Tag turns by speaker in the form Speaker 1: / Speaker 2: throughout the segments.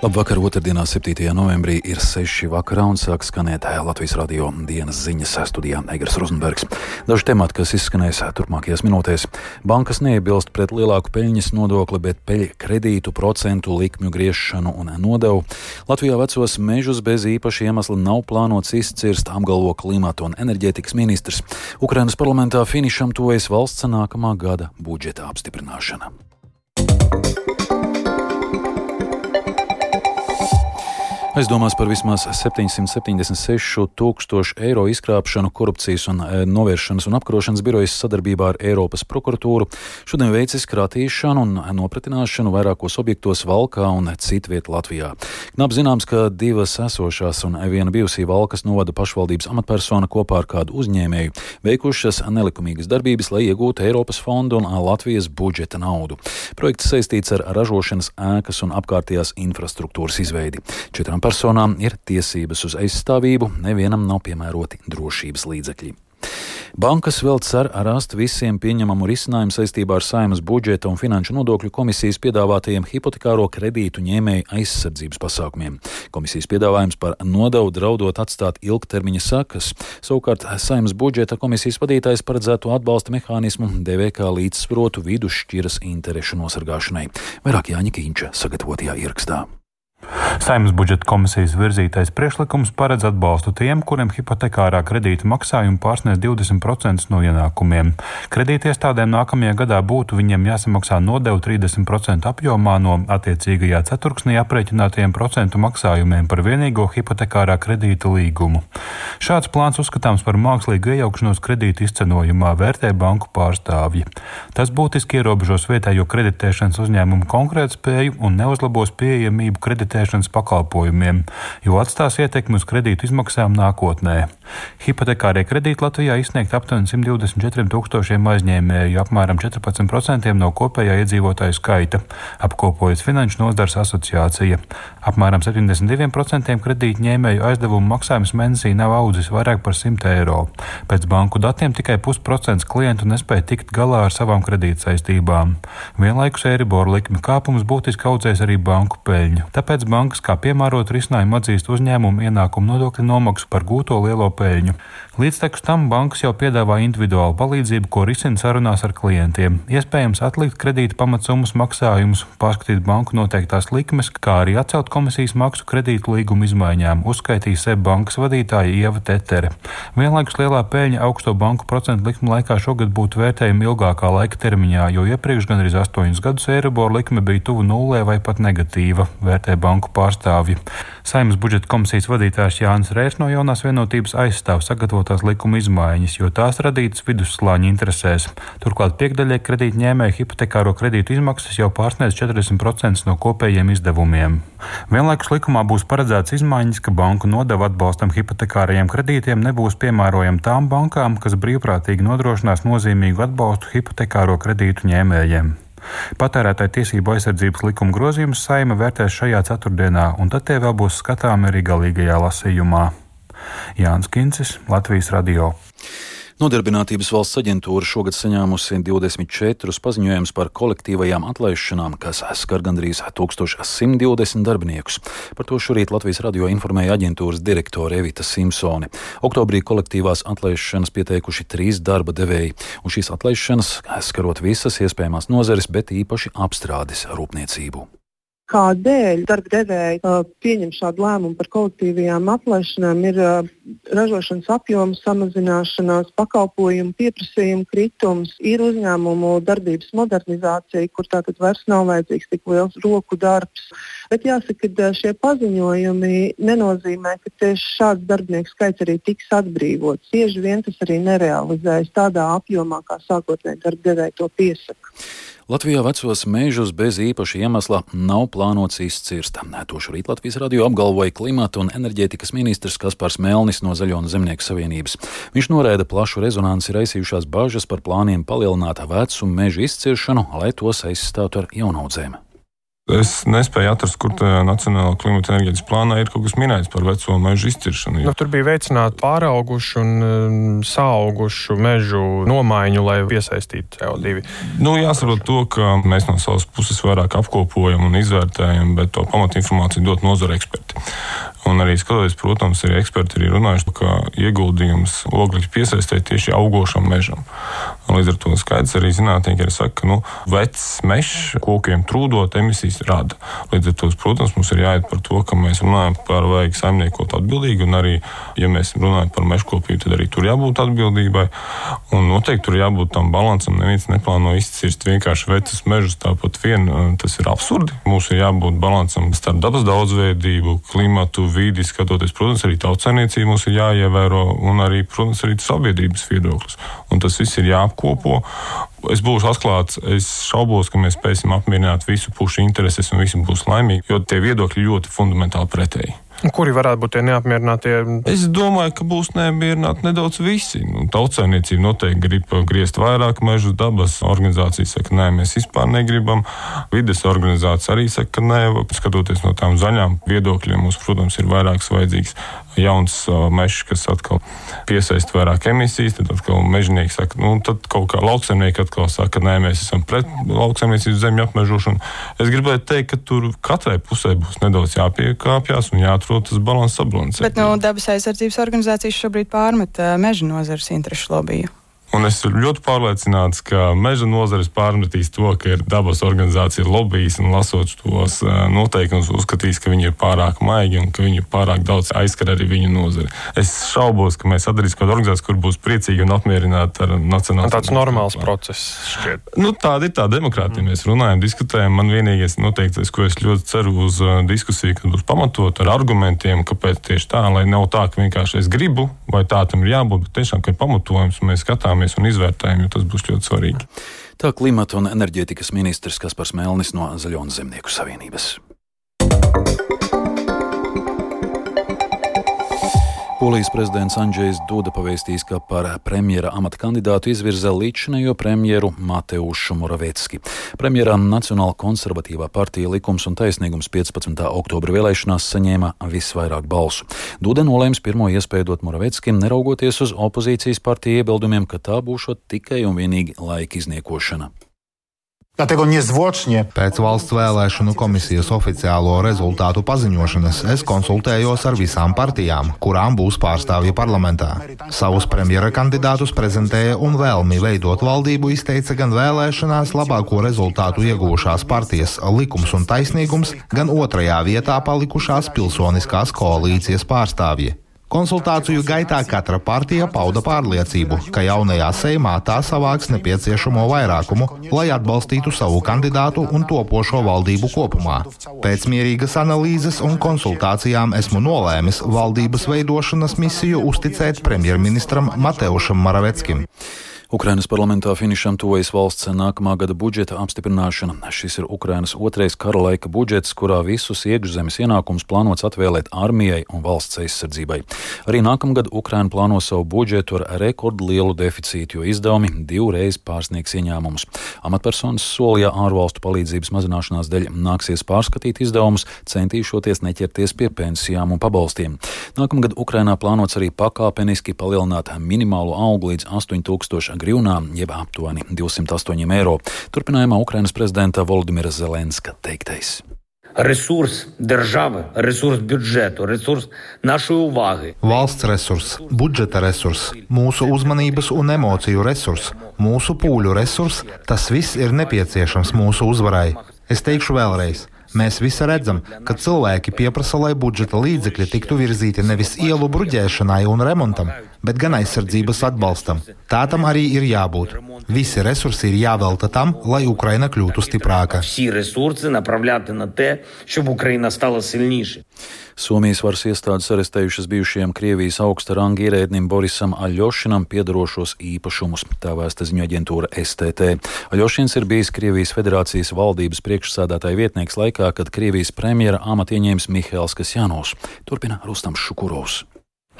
Speaker 1: Labvakar, otrdienā, 7. novembrī ir 6. vakarā un sāk skanēt Latvijas radio dienas ziņas studijā Eigars Rozenbergs. Daži temati, kas izskanēs turpmākajās minūtēs. Bankas neiebilst pret lielāku peļņas nodokli, bet peļ kredītu procentu likmju griešanu un nodevu. Latvijā vecos mežus bez īpaša iemesla nav plānots izcirst, apgalvo klimata un enerģētikas ministrs. Ukrainas parlamentā finišam tuvojas valsts nākamā gada budžeta apstiprināšana. Aizdomās par vismaz 776 tūkstošu eiro izkrāpšanu korupcijas un e, novēršanas un apkarošanas birojas sadarbībā ar Eiropas prokuratūru šodien veic izkrātīšanu un nopratināšanu vairākos objektos Valkā un citviet Latvijā. Knap zināms, ka divas esošās un viena bijusī Valkas novada pašvaldības amatpersona kopā ar kādu uzņēmēju veikušas nelikumīgas darbības, lai iegūtu Eiropas fondu un Latvijas budžeta naudu. Projekts saistīts ar ražošanas ēkas un apkārtējās infrastruktūras izveidi. Četrām Šādām personām ir tiesības uz aizstāvību, nevienam nav piemēroti drošības līdzekļi. Bankas vēl cer rast visiem pieņemamu risinājumu saistībā ar saimas budžeta un finanšu nodokļu komisijas piedāvātajiem hipotekāro kredītu ņēmēju aizsardzības pasākumiem. Komisijas piedāvājums par nodevu draudot atstāt ilgtermiņa sakas. Savukārt saimas budžeta komisijas vadītājs paredzētu atbalsta mehānismu devē kā līdzsvarotu vidusšķiras interešu nosargāšanai. Vairāk Jāņa Kīņša sagatavotajā ierakstā.
Speaker 2: Saimnes budžeta komisijas virzītais priekšlikums paredz atbalstu tiem, kuriem hipotekārā kredīta maksājumi pārsniedz 20% no ienākumiem. Kredītiestādēm nākamajā gadā būtu viņiem jāsamaksā nodevu 30% apjomā no attiecīgajā ceturksnī aprēķinātajiem procentu maksājumiem par vienīgo hipotekārā kredīta līgumu. Šāds plāns uzskatāms par mākslīgu iejaukšanos kredīta izcenojumā, vērtē banku pārstāvji. Tas būtiski ierobežos vietējo kreditēšanas uzņēmumu konkurētspēju un neuzlabos pieejamību kreditēšanas kreditēšanas pakalpojumiem, jo atstās ietekmi uz kredītu izmaksām nākotnē. Hipotekārie kredīti Latvijā izsniegt aptuveni 124 tūkstošiem aizņēmēju, apmēram 14% no kopējā iedzīvotāju skaita, apkopojas Finanšu nozars asociācija. Apmēram 72% kredītu ņēmēju aizdevumu maksājums mēnesī nav audzis vairāk par 100 eiro. Pēc banku datiem tikai pusprocents klientu nespēja tikt galā ar savām kredītsaistībām. Vienlaikus Eiriboru likmi kāpums būtiski audzēs arī banku peļņu. Tāpēc bankas kā piemērot risinājumu atzīst uzņēmumu ienākumu nodokļu nomaksu par gūto lielo peļņu. Līdztekus tam bankas jau piedāvā individuālu palīdzību, ko risina sarunās ar klientiem. Iespējams atlikt kredīta pamatsummas maksājumus, pārskatīt banku noteiktās likmes, kā arī atcelt komisijas maksu kredītu līguma izmaiņām, uzskaitīja SEB bankas vadītāja Ieva Tetere. Vienlaikus lielā peļņa augsto banku procentu likmu laikā šogad būtu vērtējama ilgākā laika termiņā, jo iepriekš gan arī 8 gadus Eiribor likme bija tuvu nulē vai pat negatīva, vērtē banku pārstāvji. Saimnes budžeta komisijas vadītājs Jānis Rērs no jaunās vienotības aizstāv sagatavotās likuma izmaiņas, jo tās radītas vidusslāņa interesēs. Turklāt piekdaļai kredītņēmēju hipotekāro kredītu izmaksas jau pārsniedz 40% no kopējiem izdevumiem. Vienlaikus likumā būs paredzēts izmaiņas, ka banku nodeva atbalstam hipotekārajiem kredītiem nebūs piemērojama tām bankām, kas brīvprātīgi nodrošinās nozīmīgu atbalstu hipotekāro kredītu ņēmējiem. Patērētāju tiesību aizsardzības likuma grozījumus saima vērtēs šajā ceturtdienā, un tad tie vēl būs skatāmi arī galīgajā lasījumā. Jānis Kincis, Latvijas Radio.
Speaker 1: Nodarbinātības valsts aģentūra šogad saņēmusi 24 paziņojumus par kolektīvajām atlaišanām, kas skar gandrīz 1120 darbiniekus. Par to šorīt Latvijas radio informēja aģentūras direktore Evita Simpsone. Oktobrī kolektīvās atlaišanas pieteikuši trīs darba devēji, un šīs atlaišanas skarot visas iespējamās nozares, bet īpaši apstrādes rūpniecību
Speaker 3: kādēļ darba devēji uh, pieņem šādu lēmumu par kolektīvajām atlaišanām, ir uh, ražošanas apjomu samazināšanās, pakalpojumu pieprasījumu kritums, ir uzņēmumu darbības modernizācija, kur tātad vairs nav vajadzīgs tik liels roku darbs. Bet jāsaka, ka šie paziņojumi nenozīmē, ka tieši šāds darbinieku skaits arī tiks atbrīvots. Bieži vien tas arī nerealizējas tādā apjomā, kā sākotnēji darba devēji to piesaka.
Speaker 1: Latvijā vecos mežus bez īpaša iemesla nav plānots izcirst. To šorīt Latvijas radio apgalvoja klimata un enerģētikas ministrs Kaspars Melnis no Zaļo un Zemnieku savienības. Viņš norēda plašu rezonanci raisījušās bažas par plāniem palielināt vecu mežu izciršanu, lai tos aizstātu ar jaunaudzēm.
Speaker 4: Es nespēju atrast, kur tajā Nacionālajā klimata enerģētikas plānā ir kaut kas minēts par veco mežu izciršanu.
Speaker 5: Nu, tur bija veicināta pāraugušu un um, saugušu mežu nomaiņu, lai piesaistītu CO2.
Speaker 4: Nu, jāsaprot to, ka mēs no savas puses vairāk apkopojam un izvērtējam, bet to pamatinformāciju dot nozara eksperti. Un arī skatoties, protams, arī eksperti ir runājuši, ka ieguldījums oglekļa piesaistē tieši augošam mežam. Līdz ar to skaidrs arī zinātnieki arī saka, ka nu, vecs mežs kokiem trūdot emisijas rada. Līdz ar to, protams, mums ir jāiet par to, ka mēs runājam par vajag saimniekot atbildīgi, un arī, ja mēs runājam par mežkopību, tad arī tur jābūt atbildībai. Un noteikti tur jābūt tam balansam. Neviens neplāno izcirst vienkārši vecus mežus tāpat vien. Tas ir absurdi. Mums ir jābūt balansam starp dabas daudzveidību, klimatu, vidi skatoties, protams, arī tautsēmniecība mums ir jāievēro, un arī, protams, arī sabiedrības viedoklis. Un tas viss ir jāapkopo. Es būšu atklāts, es šaubos, ka mēs spēsim apmierināt visu pušu intereses un visi būs laimīgi, jo tie viedokļi ļoti fundamentāli pretēji.
Speaker 5: Kuri varētu būt tie neapmierinātie?
Speaker 4: Es domāju, ka būs neapmierināti nedaudz visi. Nu, Tautsēmniecība noteikti grib griezt vairāk mežu, dabas organizācijas saka, nē, mēs vispār negribam. Vides organizācija arī saka, ka nē, skatoties no tām zaļām viedokļiem, mums, protams, ir vairākas vajadzīgas jauns mežs, kas atkal piesaista vairāk emisijas. Tad atkal mežonieki saka, nu, tad kaut kā lauksaimnieki atkal saka, nē, mēs esam pret lauksaimniecības zemju apmežošanu. Es gribētu teikt, ka tur katrai pusē būs nedaudz jāpiekāpjas un jāatrod tas balans sabalansēts.
Speaker 6: Bet nu, dabas aizsardzības organizācijas šobrīd pārmet meža nozares interešu lobiju.
Speaker 4: Un es esmu ļoti pārliecināts, ka meža nozares pārmetīs to, ka ir dabas organizācija lobbyis un lasot tos noteikumus, uzskatīs, ka viņi ir pārāk maigi un ka viņi pārāk daudz aizskar arī viņu nozari. Es šaubos, ka mēs atradīsim kādu organizāciju, kur būs priecīgi un apmierināti ar nacionālo.
Speaker 5: Tāds normāls process šķiet.
Speaker 4: Nu, tāda ir tā demokrātija. Mm. Mēs runājam, diskutējam. Man vienīgais noteiktais, ko es ļoti ceru uz diskusiju, kad būs pamatot ar argumentiem, kāpēc tieši tā, lai nav tā, ka vienkārši es gribu vai tā tam ir jābūt, bet tiešām, ka ir pamatojums un mēs skatāmies skatāmies un izvērtējam, jo tas būs ļoti svarīgi.
Speaker 1: Tā klimata un enerģētikas ministrs Kaspars Melnis no Zaļo un Zemnieku savienības. Polijas prezidents Andrzejs Duda pavēstīs, ka par premjera amata kandidātu izvirza līdzinējo premjeru Mateušu Moravetski. Premjerā Nacionāla konservatīvā partija likums un taisnīgums 15. oktobra vēlēšanās saņēma visvairāk balsu. Duda nolēms pirmo iespēju dot Moravetskim, neraugoties uz opozīcijas partiju iebildumiem, ka tā būšot tikai un vienīgi laika izniekošana.
Speaker 7: Pēc valsts vēlēšanu komisijas oficiālo rezultātu paziņošanas es konsultējos ar visām partijām, kurām būs pārstāvji parlamentā. Savus premjera kandidātus prezentēja un vēlmi veidot valdību izteica gan vēlēšanās labāko rezultātu iegūšās partijas likums un taisnīgums, gan otrajā vietā palikušās pilsoniskās koalīcijas pārstāvji. Konsultāciju gaitā katra partija pauda pārliecību, ka jaunajā Seimā tā savāks nepieciešamo vairākumu, lai atbalstītu savu kandidātu un topošo valdību kopumā. Pēc mierīgas analīzes un konsultācijām esmu nolēmis valdības veidošanas misiju uzticēt premjerministram Mateušam Maraveckim.
Speaker 1: Ukrainas parlamentā finišam tuvojas valsts nākamā gada budžeta apstiprināšana. Šis ir Ukrainas otrais kara laika budžets, kurā visus iekšzemes ienākumus plānots atvēlēt armijai un valsts aizsardzībai. Arī nākamgad Ukraina plāno savu budžetu ar rekordlielu deficītu, jo izdevumi divreiz pārsniegs ieņēmumus. Amatpersonas solīja ārvalstu palīdzības mazināšanās dēļ nāksies pārskatīt izdevumus, centīšoties neķerties pie pensijām un pabalstiem. Nākamgad Ukrainā plānots arī pakāpeniski palielināt minimālo algu līdz 8000 grivnām, jeb aptuveni 208 eiro. Turpinājumā Ukrainas prezidenta Volodimira Zelenska teiktais.
Speaker 8: Ресурс держави, ресурс бюджету, ресурс нашої уваги.
Speaker 7: Valsts resurs, budžeta resurs, mūsu uzmanības un emociju resurs, mūsu pūļu resurs - tas viss ir nepieciešams mūsu uzvarai. Es teikšu vēlreiz. Mēs visi redzam, ka cilvēki pieprasa, lai budžeta līdzekļi tiktu virzīti nevis ielu bruģēšanai un remontam, bet gan aizsardzības atbalstam. Tā tam arī ir jābūt. Visi resursi ir jāvelta tam, lai Ukraina kļūtu stiprāka.
Speaker 1: Somijas varas iestādes arestējušas bijušajam Krievijas augsta ranga ierēdnim Borisam Aļošinam piedarošos īpašumus. Tā vēsta ziņu aģentūra STT. Aļošins ir bijis Krievijas federācijas valdības priekšsādātāja vietnieks laikā, kad Krievijas premjera amatu ieņēmis Mihails Kasjanovs. Turpina Rustams Šukurovs.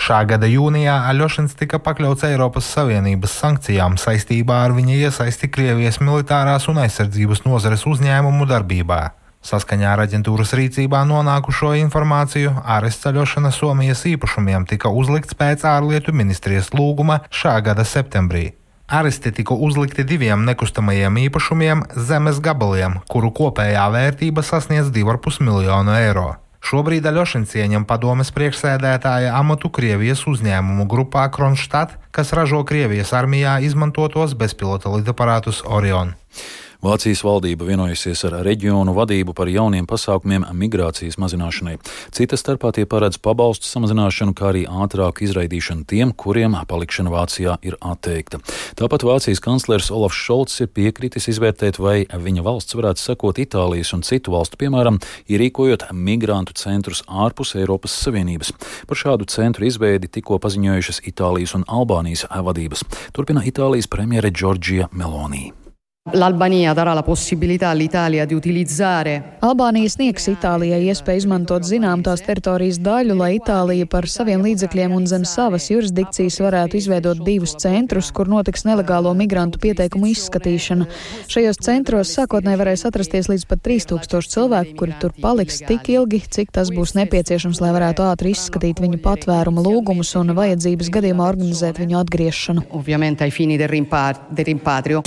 Speaker 7: Šā gada jūnijā Aļošins tika pakļauts Eiropas Savienības sankcijām saistībā ar viņa iesaisti Krievijas militārās un aizsardzības nozares uzņēmumu darbībā. Saskaņā ar aģentūras rīcībā nonākušo informāciju, ārests ceļošana Somijas īpašumiem tika uzlikts pēc ārlietu ministrijas lūguma šā gada septembrī. Aresti tika uzlikti diviem nekustamajiem īpašumiem zemes gabaliem, kuru kopējā vērtība sasniedz 2,5 miljonu eiro. Šobrīd Aļošins ieņem padomes priekšsēdētāja amatu Krievijas uzņēmumu grupā Kronštat, kas ražo Krievijas armijā izmantotos bezpilota lidaparātus Orion.
Speaker 1: Vācijas valdība vienojusies ar reģionu vadību par jauniem pasākumiem migrācijas mazināšanai. Cita starpā tie paredz pabalstu samazināšanu, kā arī ātrāku izraidīšanu tiem, kuriem palikšana Vācijā ir atteikta. Tāpat Vācijas kanclers Olafs Šolts ir piekritis izvērtēt, vai viņa valsts varētu sekot Itālijas un citu valstu piemēram, ierīkojot migrantu centrus ārpus Eiropas Savienības. Par šādu centru izveidi tikko paziņojušas Itālijas un Albānijas vadības. Turpina Itālijas premjere Džordžija Melonija.
Speaker 9: L'Albania darà la possibilità all'Italia di utilizzare.
Speaker 10: Albānija sniegs Itālijai iespēju izmantot zinām tās teritorijas daļu, lai Itālija par saviem līdzekļiem un zem savas jurisdikcijas varētu izveidot divus centrus, kur notiks nelegālo migrantu pieteikumu izskatīšana. Šajos centros sākotnēji varēs atrasties līdz pat 3000 cilvēku, kuri tur paliks tik ilgi, cik tas būs nepieciešams, lai varētu ātri izskatīt viņu patvērumu lūgumus un vajadzības gadījumā organizēt viņu atgriešanu.
Speaker 9: Ovviamente ai fini del rimpatrio.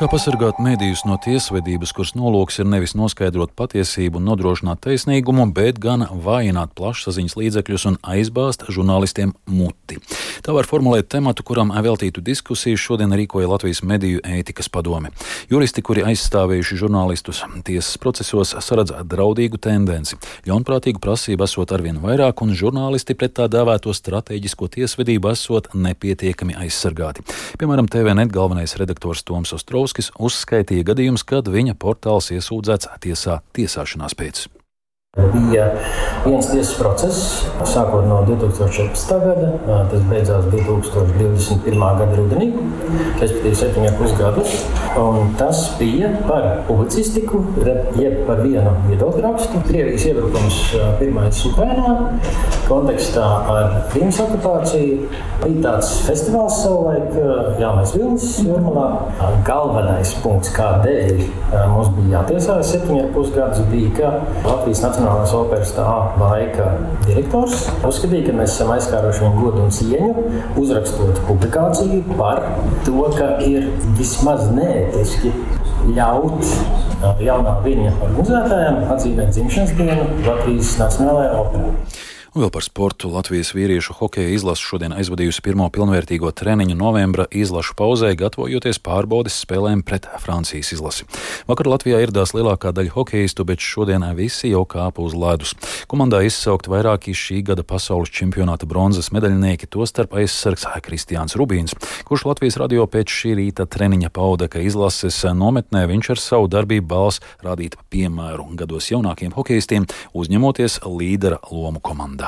Speaker 1: Kā pasargāt mēdījus no tiesvedības, kuras nolūks ir nevis noskaidrot patiesību un nodrošināt taisnīgumu, bet gan vājināt plašsaziņas līdzekļus un aizbāzt žurnālistiem muti. Tā var formulēt tematu, kuram veltītu diskusiju šodien rīkoja Latvijas mediju ētikas padome. Juristi, kuri aizstāvējuši žurnālistus tiesas procesos, saredz draudīgu tendenci. Ļaunprātīgu prasību esot arvien vairāk, un žurnālisti pret tā dēvēto strateģisko tiesvedību esot nepietiekami aizsargāti. Piemēram, TVNet galvenais redaktors Toms Ostrovs Dombrovskis uzskaitīja gadījumus, kad viņa portāls iesūdzēts tiesā tiesāšanās pēc.
Speaker 11: Bija viens tiesas process, sākot no 2014. gada. Tas beidzās 2021. gada rudenī, respektīvi septiņus pusgadus. Tas bija par publicistiku, jeb par vienu viedokļu rakstu. Krievijas iebrukums pirmais Ukrainā kontekstā ar Krīmas okupāciju. Bija tāds festivāls savulaik, Jānis Vilnis Jurmalā. Galvenais punkts, kādēļ mums bija jātiesājas septiņus pusgadus, bija, ka Latvijas Nacionālajā Nacionālās operas tā laika direktors uzskatīja, ka mēs esam aizskāruši viņu godu un cieņu, uzrakstot publikāciju par to, ka ir vismaz neētiski ļaut jaunā viņa organizētājiem atzīmēt dzimšanas dienu Latvijas Nacionālajā operā.
Speaker 1: Un vēl par sportu Latvijas vīriešu hokeja izlase šodien aizvadījusi pirmo pilnvērtīgo treniņu novembra izlašu pauzē, gatavojoties pārbaudes spēlēm pret Francijas izlasi. Vakar Latvijā ieradās lielākā daļa hokeistu, bet šodien visi jau kāpa uz ledus. Komandā izsaukt vairāki šī gada pasaules čempionāta bronzas medaļnieki, tostarp aizsargs Kristiāns Rubīns, kurš Latvijas radio pēc šī rīta treniņa pauda, ka izlases nometnē viņš ar savu darbību balss rādīt piemēru gados jaunākiem hokeistiem, uzņemoties līdera lomu komandā.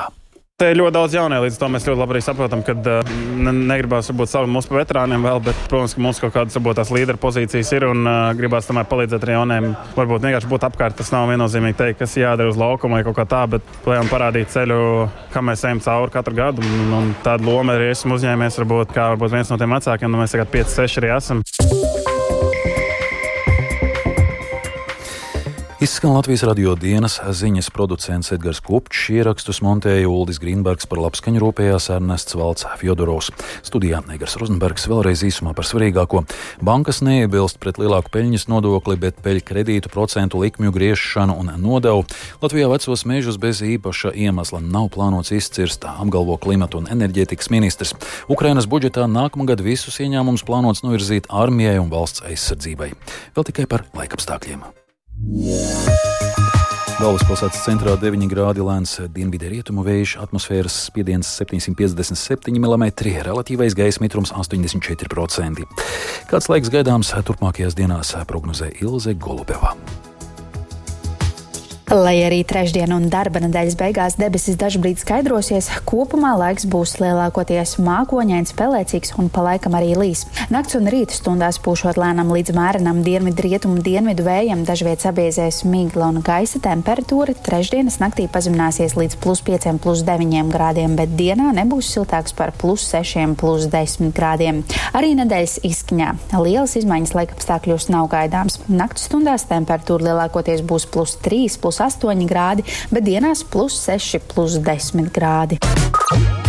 Speaker 12: Te ir ļoti daudz jaunie, līdz to mēs ļoti labi saprotam, ka uh, ne, negribās būt savu mūsu veterāniem vēl, bet, protams, mums kaut kādas varbūt tās līderu pozīcijas ir un uh, gribās tomēr palīdzēt arī jauniem. Varbūt vienkārši būt apkārt, tas nav viennozīmīgi teikt, kas jādara uz laukuma vai kaut kā tā, bet plējām parādīt ceļu, kā mēs ejam cauri katru gadu. Un, un tādu lomu arī esmu uzņēmies, varbūt kā varbūt viens no tiem vecākiem, nu mēs tagad 5, 6 arī esam.
Speaker 1: Izskan Latvijas radio dienas ziņas producents Edgars Kopčs, ierakstus montēja Uldis Grīnbergs, par labskaņu rūpējās Ernests Valts Fjodorovs. Studijā Negars Rozenbergs vēlreiz īsumā par svarīgāko. Bankas neiebilst pret lielāku peļņas nodokli, bet peļ kredītu procentu likmju griešanu un nodevu. Latvijā vecos mežus bez īpaša iemesla nav plānots izcirst, apgalvo klimata un enerģētikas ministrs. Ukrainas budžetā nākamgad visus ieņēmumus plānots novirzīt armijai un valsts aizsardzībai. Vēl tikai par laikapstākļiem. Galvaspilsētas centrā 9 grādi lēns dienvidu rietumu vējš, atmosfēras spiediens 757 mm, relatīvais gaisa mitrums 84%. Kāds laiks gaidāms turpmākajās dienās prognozē Ilze Golubeva.
Speaker 13: Lai arī trešdien un darba nedēļas beigās debesis dažbrīd skaidrosies, kopumā laiks būs lielākoties mākoņains, pelēcīgs un palaikam arī līs. Nakts un rīta stundās pūšot lēnam līdz mērenam dienvidu rietumu dienvidu vējam, dažviet sabiezēs migla un gaisa temperatūra. Trešdienas naktī pazemināsies līdz plus 5, plus 9 grādiem, bet dienā nebūs siltāks par plus 6, plus 10 grādiem. Arī nedēļas izskaņā lielas izmaiņas laikapstākļos nav gaidāms. Nakts stundās temperatūra lielākoties būs plus 3, plus 8 grādi, bet dienās plus 6, plus 10 grādi.